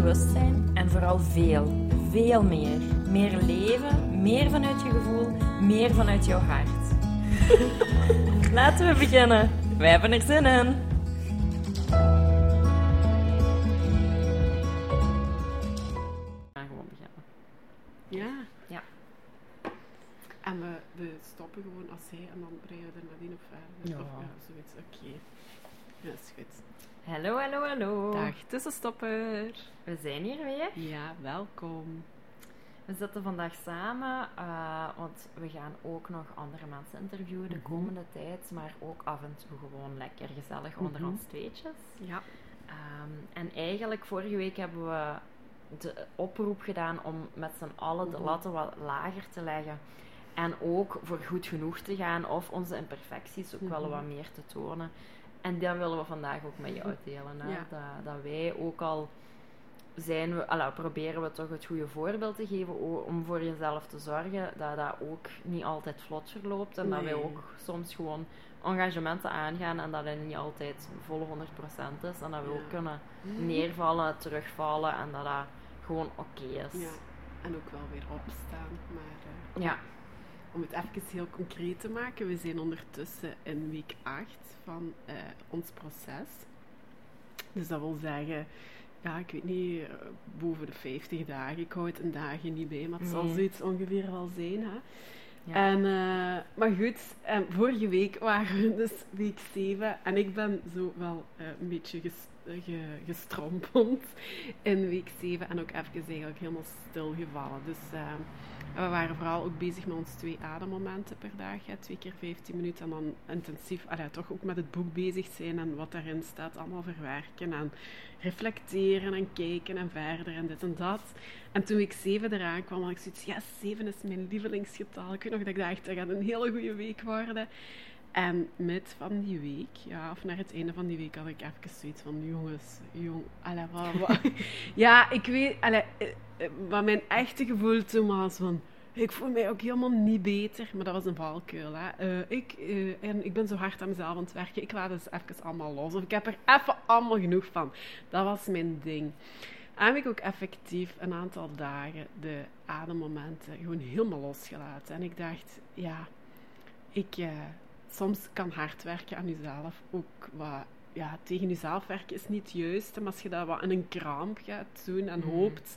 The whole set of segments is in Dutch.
bewustzijn en vooral veel, veel meer. Meer leven, meer vanuit je gevoel, meer vanuit jouw hart. Laten we beginnen. Wij hebben er zin in. We gaan gewoon beginnen. Ja. Ja. En we, we stoppen gewoon als hij en dan brengen we er nadien op verder. Ja. Of ja, zoiets. Oké. Ja, is goed. Hallo, hallo, hallo. Dag tussenstopper. We zijn hier weer. Ja, welkom. We zitten vandaag samen, eh, want we gaan ook nog andere mensen interviewen de Mhm. komende tijd, maar ook af en toe gewoon lekker gezellig onder Mhm. ons tweetjes. Ja. Ehm, en eigenlijk, vorige week hebben we de oproep gedaan om met z'n allen de Mhm. latten wat lager te leggen. En ook voor goed genoeg te gaan of onze imperfecties ook wel wat meer te tonen. En dat willen we vandaag ook met jou delen. Hè? Ja. Dat, dat wij ook al zijn we, alla, proberen we toch het goede voorbeeld te geven om voor jezelf te zorgen dat dat ook niet altijd vlot verloopt en dat wij ook soms gewoon engagementen aangaan en dat het niet altijd volle 100% is en dat we Ja. ook kunnen neervallen, terugvallen en dat dat gewoon oké is. Ja. En ook wel weer opstaan. Maar eh, Ja. Om het even heel concreet te maken, we zijn ondertussen in week 8 van eh, ons proces. Dus dat wil zeggen, ja, ik weet niet, eh, boven de 50 dagen. Ik hou het een dagen niet bij, maar het zal Nee. zoiets ongeveer wel zijn. Hè? Ja. En, eh, maar goed, vorige week waren we dus week 7 en ik ben zo wel een beetje ges, eh, ge- gestrompeld in week 7 en ook even eigenlijk helemaal stilgevallen. Dus eh, we waren vooral ook bezig met ons twee ademmomenten per dag, hè, twee keer 15 minuten en dan intensief, allee, toch ook met het boek bezig zijn en wat daarin staat allemaal verwerken en reflecteren en kijken en verder en dit en dat. En toen ik 7 eraan kwam, had ik zoiets, ja, 7 is mijn lievelingsgetal. Ik weet nog dat ik dacht, dat gaat een hele goede week worden. En met van die week, ja, of naar het einde van die week, had ik even zoiets van, jongens, jong, wat, wat. Ja, ik weet, allee, eh, eh, wat mijn echte gevoel toen was van, ik voel mij ook helemaal niet beter, maar dat was een valkuil. Hè. Eh, ik, en ik ben zo hard aan mezelf aan het werken, ik laat het even allemaal los. Of ik heb er even allemaal genoeg van. Dat was mijn ding. En heb ik ook effectief een aantal dagen de ademmomenten gewoon helemaal losgelaten. En ik dacht, ja, ik, soms kan hard werken aan jezelf ook wat... Ja, tegen jezelf werken is niet juist, maar als je dat wat in een kramp gaat doen en Mhm. hoopt,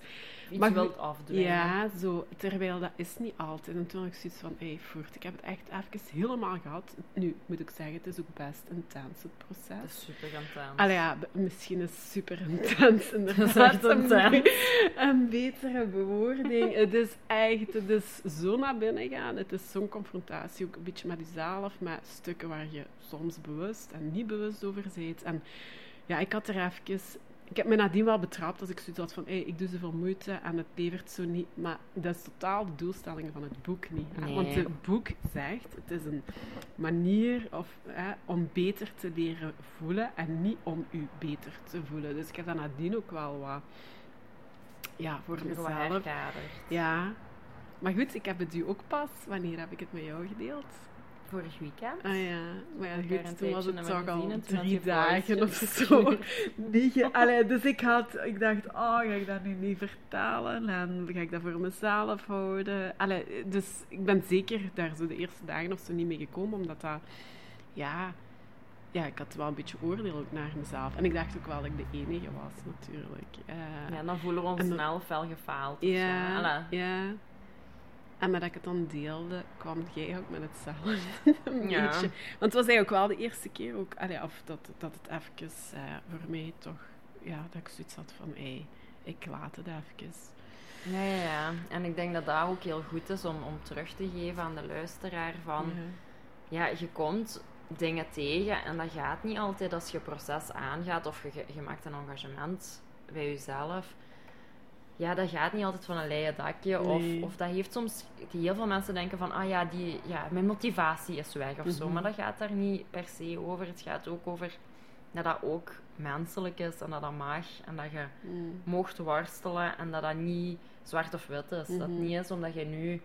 Iets maar wilt afdwingen. ja, zo. Terwijl dat is niet altijd. En toen had ik zoiets van, hé, voert, ik heb het echt even helemaal gehad. Nu, moet ik zeggen, het is ook best intens, het proces. is super intens. Allee, ja, misschien is super intens Dat is inderdaad echt een, intens. be- een betere bewoording. het is echt, het is zo naar binnen gaan. Het is zo'n confrontatie, ook een beetje met jezelf, met stukken waar je soms bewust en niet bewust over bent. En ja, ik had er even... Ik heb me nadien wel betrapt als ik zoiets had van, hé, ik doe zoveel moeite en het levert zo niet. Maar dat is totaal de doelstelling van het boek niet. Nee. Want het boek zegt, het is een manier of, hè, om beter te leren voelen en niet om u beter te voelen. Dus ik heb dat nadien ook wel wat, ja, voor mezelf. Ja. Maar goed, ik heb het u ook pas. Wanneer heb ik het met jou gedeeld? Vorig weekend. Ah ja, maar ja, goed, toen was het toch al drie dagen of zo. Niet Allee, dus ik had, ik dacht, oh, ga ik dat nu niet vertalen? En ga ik dat voor mezelf houden? Allee, dus ik ben zeker daar zo de eerste dagen of zo niet mee gekomen, omdat dat, ja, ja, ik had wel een beetje oordeel ook naar mezelf. En ik dacht ook wel dat ik de enige was, natuurlijk. Eh, Ja, dan voelen we ons dan- snel fel gefaald. ja, ja. En met dat ik het dan deelde, kwam jij ook met hetzelfde. een Ja. beetje. Want het was eigenlijk wel de eerste keer ook, allee, of dat, dat het even eh, voor mij toch, ja, dat ik zoiets had van, hé, ik laat het even. Ja, ja, ja. En ik denk dat dat ook heel goed is om, om terug te geven aan de luisteraar van... Ja. Ja, je komt dingen tegen en dat gaat niet altijd als je proces aangaat of je, je maakt een engagement bij jezelf. Ja, dat gaat niet altijd van een leien dakje. Nee. Of, of dat heeft soms... Die heel veel mensen denken van, ah ja, die, ja, mijn motivatie is weg of zo. Mhm. Maar dat gaat daar niet per se over. Het gaat ook over dat dat ook menselijk is en dat dat mag. En dat je Mm. mocht worstelen en dat dat niet zwart of wit is. Dat het Mhm. niet is omdat je nu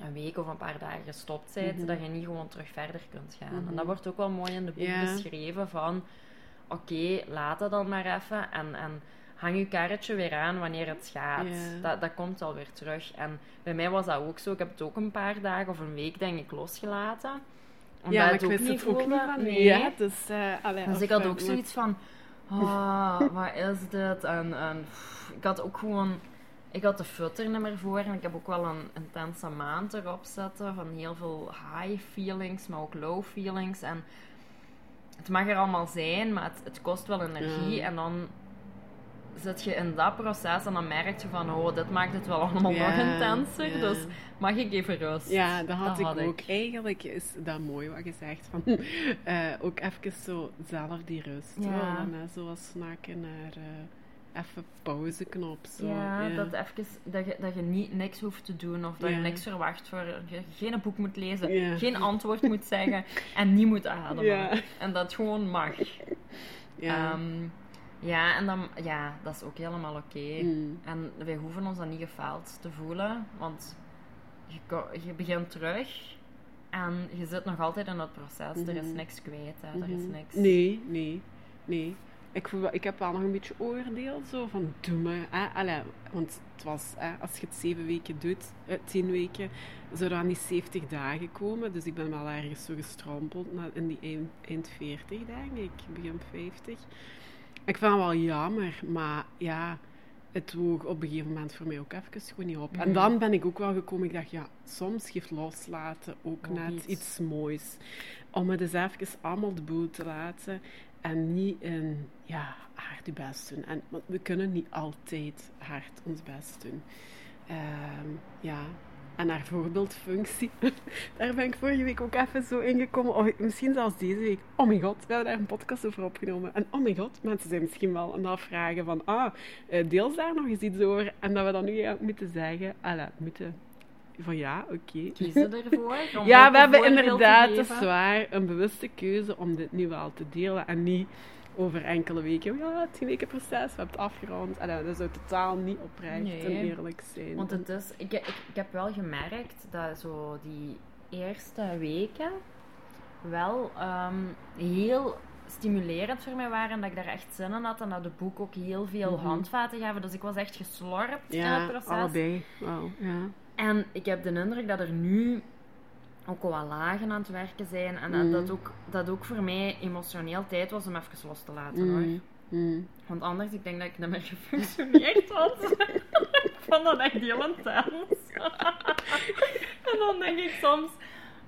een week of een paar dagen gestopt bent, Mhm. dat je niet gewoon terug verder kunt gaan. En dat wordt ook wel mooi in de boek Ja. beschreven van, oké, laat het dan maar even en, en hang je karretje weer aan wanneer het gaat. Dat, dat komt alweer terug. En bij mij was dat ook zo. Ik heb het ook een paar dagen of een week, denk ik, losgelaten. Omdat Ja, maar het ik wist het ook niet van Nee. Ja, dus, eh, allee, Dus ik had ook zoiets van, ah, wat is dit? En, en pff, ik had ook gewoon, ik had de futter niet meer voor en ik heb ook wel een intense maand erop zitten van heel veel high feelings, maar ook low feelings. En het mag er allemaal zijn, maar het, het kost wel energie. En dan zit je in dat proces en dan merk je van, oh, dit maakt het wel allemaal Ja, nog intenser. ja. Dus mag ik even rust? Ja, dat had, Dat ik had ook. ik. Eigenlijk is dat mooi wat je zegt. Van, eh, ook even zo zelf die rust. Ja. Ja. En, zoals snakken naar eh, even pauzeknop. Zo. Ja, dat, even, dat, je, dat je niet, niks hoeft te doen of dat je niks verwacht voor je geen boek moet lezen, Ja. geen antwoord moet zeggen en niet moet ademen. En dat gewoon mag. Ja. Ja, en dan, ja, dat is ook helemaal oké. Mm. En wij hoeven ons dan niet gefaald te voelen, want je, je begint terug en je zit nog altijd in dat proces. Er is Mhm. niks kwijt, hè. er is Mhm. niks. Nee, nee, nee. Ik, voel ik heb wel nog een beetje oordeel zo van doe maar. Hè? Allee, want het was, hè, als je het zeven weken doet, eh, tien weken, zouden aan die 70 dagen komen. Dus ik ben wel ergens zo gestrompeld in die eind, eind 40, denk ik, begin 50. Ik vind het wel jammer, maar ja, het woog op een gegeven moment voor mij ook even gewoon niet op. En Mhm. dan ben ik ook wel gekomen, ik dacht, ja, soms geeft loslaten ook net iets. iets moois. Om het eens even allemaal de boel te laten en niet in, ja, hard je best doen. En, want we kunnen niet altijd hard ons best doen. Ehm, ja, en naar voorbeeldfunctie, daar ben ik vorige week ook even zo ingekomen. Of misschien zelfs deze week. Oh mijn god, we hebben daar een podcast over opgenomen. En oh mijn god, mensen zijn misschien wel aan het afvragen van, ah, eh, deels daar nog eens iets over. En dat we dan nu moeten zeggen, alla, moeten, van ja, oké. Kiezen ervoor. Ja, we hebben inderdaad, dat geven. is waar, een bewuste keuze om dit nu wel te delen. En niet over enkele weken. Ja, tien weken proces, we hebben het afgerond. Allee, dat zou totaal niet oprecht Nee. en eerlijk zijn. Want het is, ik, ik, ik heb wel gemerkt dat zo die eerste weken wel ehm, heel stimulerend voor mij waren. En dat ik daar echt zin in had. En dat de boek ook heel veel Mhm. handvaten gaven. Dus ik was echt geslorpt in het proces. allebei. Wauw, ja. En ik heb de indruk dat er nu ook al wat lagen aan het werken zijn. En dat, Mm. dat, ook, dat ook voor mij emotioneel tijd was om even los te laten. hoor. Mm, mm. Want anders, ik denk dat ik niet meer gefunctioneerd had. ik vond dat echt heel intens. en dan denk ik soms,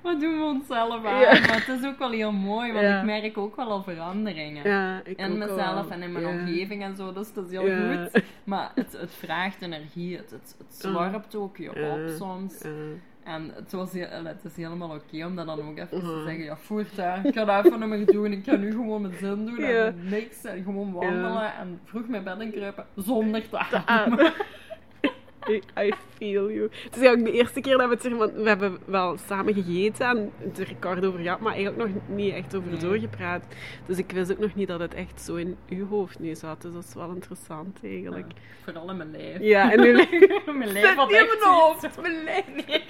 wat doen we onszelf aan? Ja. Maar het is ook wel heel mooi, want Ja. ik merk ook wel al veranderingen. Ja, in mezelf en in mijn omgeving en zo, dus dat is heel goed. Maar het, het vraagt energie, het, het, het slorpt ook je op soms. En het, was heel, het is helemaal oké om dat dan ook even te Mhm. zeggen. Ja, voertuig, ik ga dat even niet meer doen. Ik ga nu gewoon mijn zin doen Ja. en niks. En gewoon wandelen Ja. en vroeg mijn bed inkruipen zonder te ademen. I, I feel you. Het is eigenlijk de eerste keer dat we het er... Want we hebben wel samen gegeten en het record over gehad, maar eigenlijk nog niet echt over Nee. doorgepraat. Dus ik wist ook nog niet dat het echt zo in uw hoofd nu zat. Dus dat is wel interessant eigenlijk. Vooral in mijn lijf. Ja, en nu... mijn lijf had in echt mijn hoofd, zoiets- Mijn lijf, nee.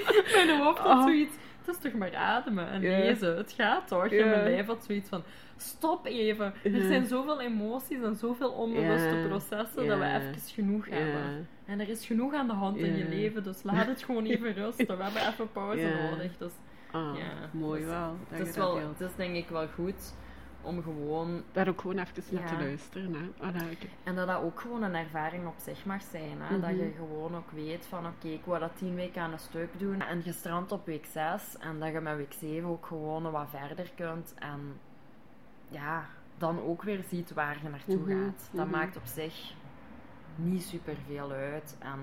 Mijn hoofd had Oh. zoiets... Het is toch maar ademen en lezen. Het gaat toch? En Ja. mijn lijf had zoiets van... Stop even. Er zijn zoveel emoties en zoveel onbewuste processen dat we even genoeg hebben. En er is genoeg aan de hand in je leven, dus laat het gewoon even rusten. We hebben even pauze nodig. Dus Ah, Ja, mooi dus wel. Dat het, is dat wel, het is denk ik wel goed om gewoon... Daar ook gewoon even naar te luisteren. Hè. Dat En dat dat ook gewoon een ervaring op zich mag zijn. Hè? Dat Mhm. je gewoon ook weet van oké, ik wou dat tien weken aan een stuk doen. En je strandt op week 6. En dat je met week 7 ook gewoon wat verder kunt. En ja, dan ook weer ziet waar je naartoe Mhm, gaat. Dat mhm. maakt op zich niet super veel uit. En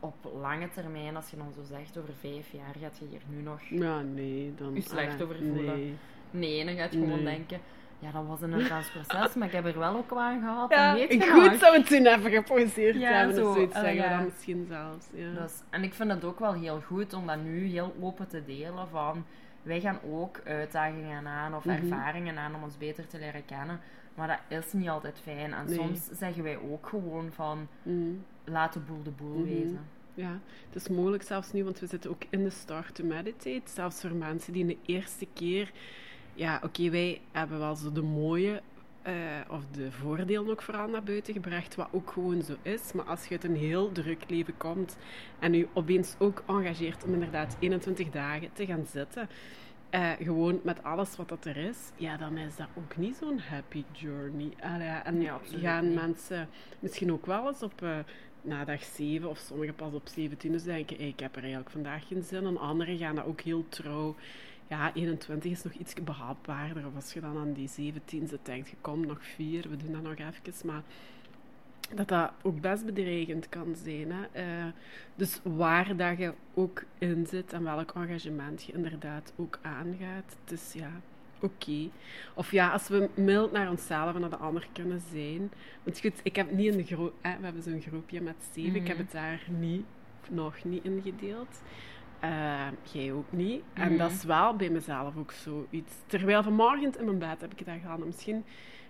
op lange termijn, als je dan zo zegt, over vijf jaar gaat je hier nu nog Ja, nee. Dan, U slecht ah, over voelen. Nee. Nee, dan gaat je gewoon Nee. denken... Ja, dat was een proces, maar ik heb er wel ook aan gehad. Ja, en je goed nog? zou het toen even gepauzeerd Ja, hebben. zo, Of zoiets eh, zeggen we ja. dan misschien zelfs. Ja. Dus, en ik vind het ook wel heel goed om dat nu heel open te delen van wij gaan ook uitdagingen aan of Mhm. ervaringen aan om ons beter te leren kennen. Maar dat is niet altijd fijn. En Nee. soms zeggen wij ook gewoon van Mm. laat de boel de boel Mhm. wezen. Ja, het is mogelijk zelfs nu, want we zitten ook in de Start to Meditate. Zelfs voor mensen die de eerste keer... Ja, oké, wij hebben wel zo de mooie... eh, of de voordelen ook vooral naar buiten gebracht, wat ook gewoon zo is. Maar als je uit een heel druk leven komt en je opeens ook engageert om inderdaad 21 dagen te gaan zitten, eh, gewoon met alles wat dat er is, ja, dan is dat ook niet zo'n happy journey. Allee, ja, en absoluut gaan niet. mensen misschien ook wel eens op... eh, na dag 7 of sommigen pas op 17 dus denken, hey, ik heb er eigenlijk vandaag geen zin. En anderen gaan dat ook heel trouw. Ja, 21 is nog iets behapbaarder. Of als je dan aan die 17 zit, denkt je, kom, nog vier, we doen dat nog even. Maar dat dat ook best bedreigend kan zijn. Hè? Eh, dus waar dat je ook in zit en welk engagement je inderdaad ook aangaat. Het is ja, oké. Of ja, als we mild naar onszelf en naar de ander kunnen zijn. Want goed, ik heb niet in de groep... We hebben zo'n groepje met zeven. Ik heb Mhm. het daar niet, nog niet ingedeeld. Eh, jij ook niet. En Mhm. dat is wel bij mezelf ook zoiets. Terwijl vanmorgen in mijn bed heb ik dat gedaan. Misschien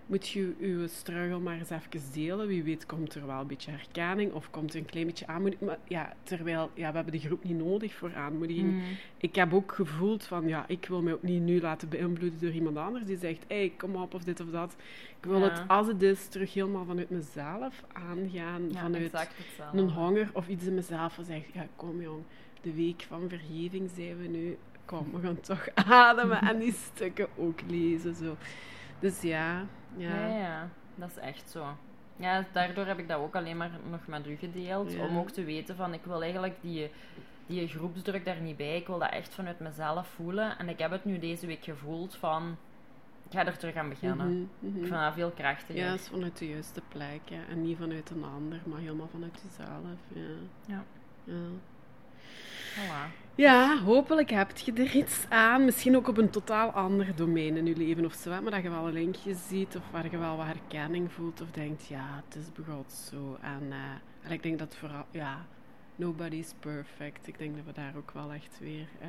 moet je je struggle maar eens even delen. Wie weet komt er wel een beetje herkenning of komt er een klein beetje aanmoediging. Maar ja, terwijl, ja, we hebben de groep niet nodig voor aanmoediging. Mm. Ik heb ook gevoeld van, ja, ik wil mij ook niet nu laten beïnvloeden door iemand anders die zegt, hé, hey, kom op, of dit of dat. Ik wil Ja. het, als het is, terug helemaal vanuit mezelf aangaan. Ja, vanuit een honger of iets in mezelf van zegt, ja, kom jong, de week van vergeving zijn we nu. Kom, we gaan toch ademen en die stukken ook lezen. Zo. Dus ja, ja. Ja, ja, dat is echt zo. Ja, daardoor heb ik dat ook alleen maar nog met u gedeeld. Ja. Om ook te weten van, ik wil eigenlijk die, die groepsdruk daar niet bij. Ik wil dat echt vanuit mezelf voelen. En ik heb het nu deze week gevoeld van, ik ga er terug aan beginnen. Mhm, mhm. Ik vind dat veel krachtiger. Ja, dat is vanuit de juiste plek. Ja. En niet vanuit een ander, maar helemaal vanuit jezelf. Ja. Ja. Ja. Voilà. Ja, hopelijk heb je er iets aan. Misschien ook op een totaal ander domein in je leven of zo. Maar dat je wel een linkje ziet of waar je wel wat herkenning voelt. Of denkt, ja, het is begot zo. En, eh, en ik denk dat vooral, ja, nobody's perfect. Ik denk dat we daar ook wel echt weer... eh,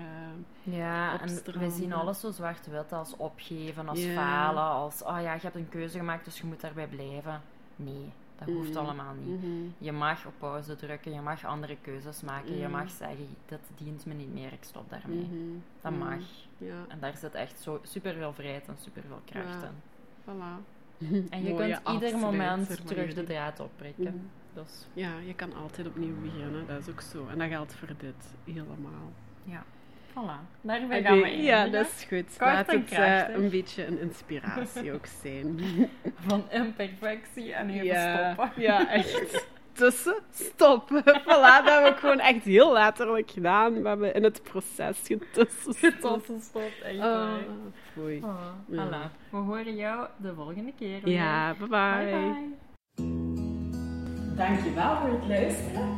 Ja, en we zien alles zo zwart-wit als opgeven, als falen, als oh ja, je hebt een keuze gemaakt, dus je moet daarbij blijven. Nee, dat hoeft Mhm. allemaal niet. mhm. Je mag op pauze drukken, je mag andere keuzes maken, je Mhm. mag zeggen, dit dient me niet meer, ik stop daarmee. Dat mag. Ja, En daar zit echt zo superveel vrijheid en superveel kracht Ja. in. voilà. En je Mooie kunt ieder moment terug de draad opprikken. Dus Ja, je kan altijd opnieuw beginnen. Dat is ook zo. En dat geldt voor dit helemaal. ja, voilà. Daarbij gaan we Oké, ja, eindigen. dat is goed. Kort Laat het eh, een beetje een inspiratie ook zijn. Van imperfectie en even ja, stoppen. ja, echt. Tussen, stoppen. Voilà, dat hebben we ook gewoon echt heel letterlijk gedaan. We hebben in het proces getussen. Tussenstop, echt Oh, foei. Oh, Ja. voilà. We horen jou de volgende keer. weer. Ja, bye bye. Bye bye. Dankjewel voor het luisteren.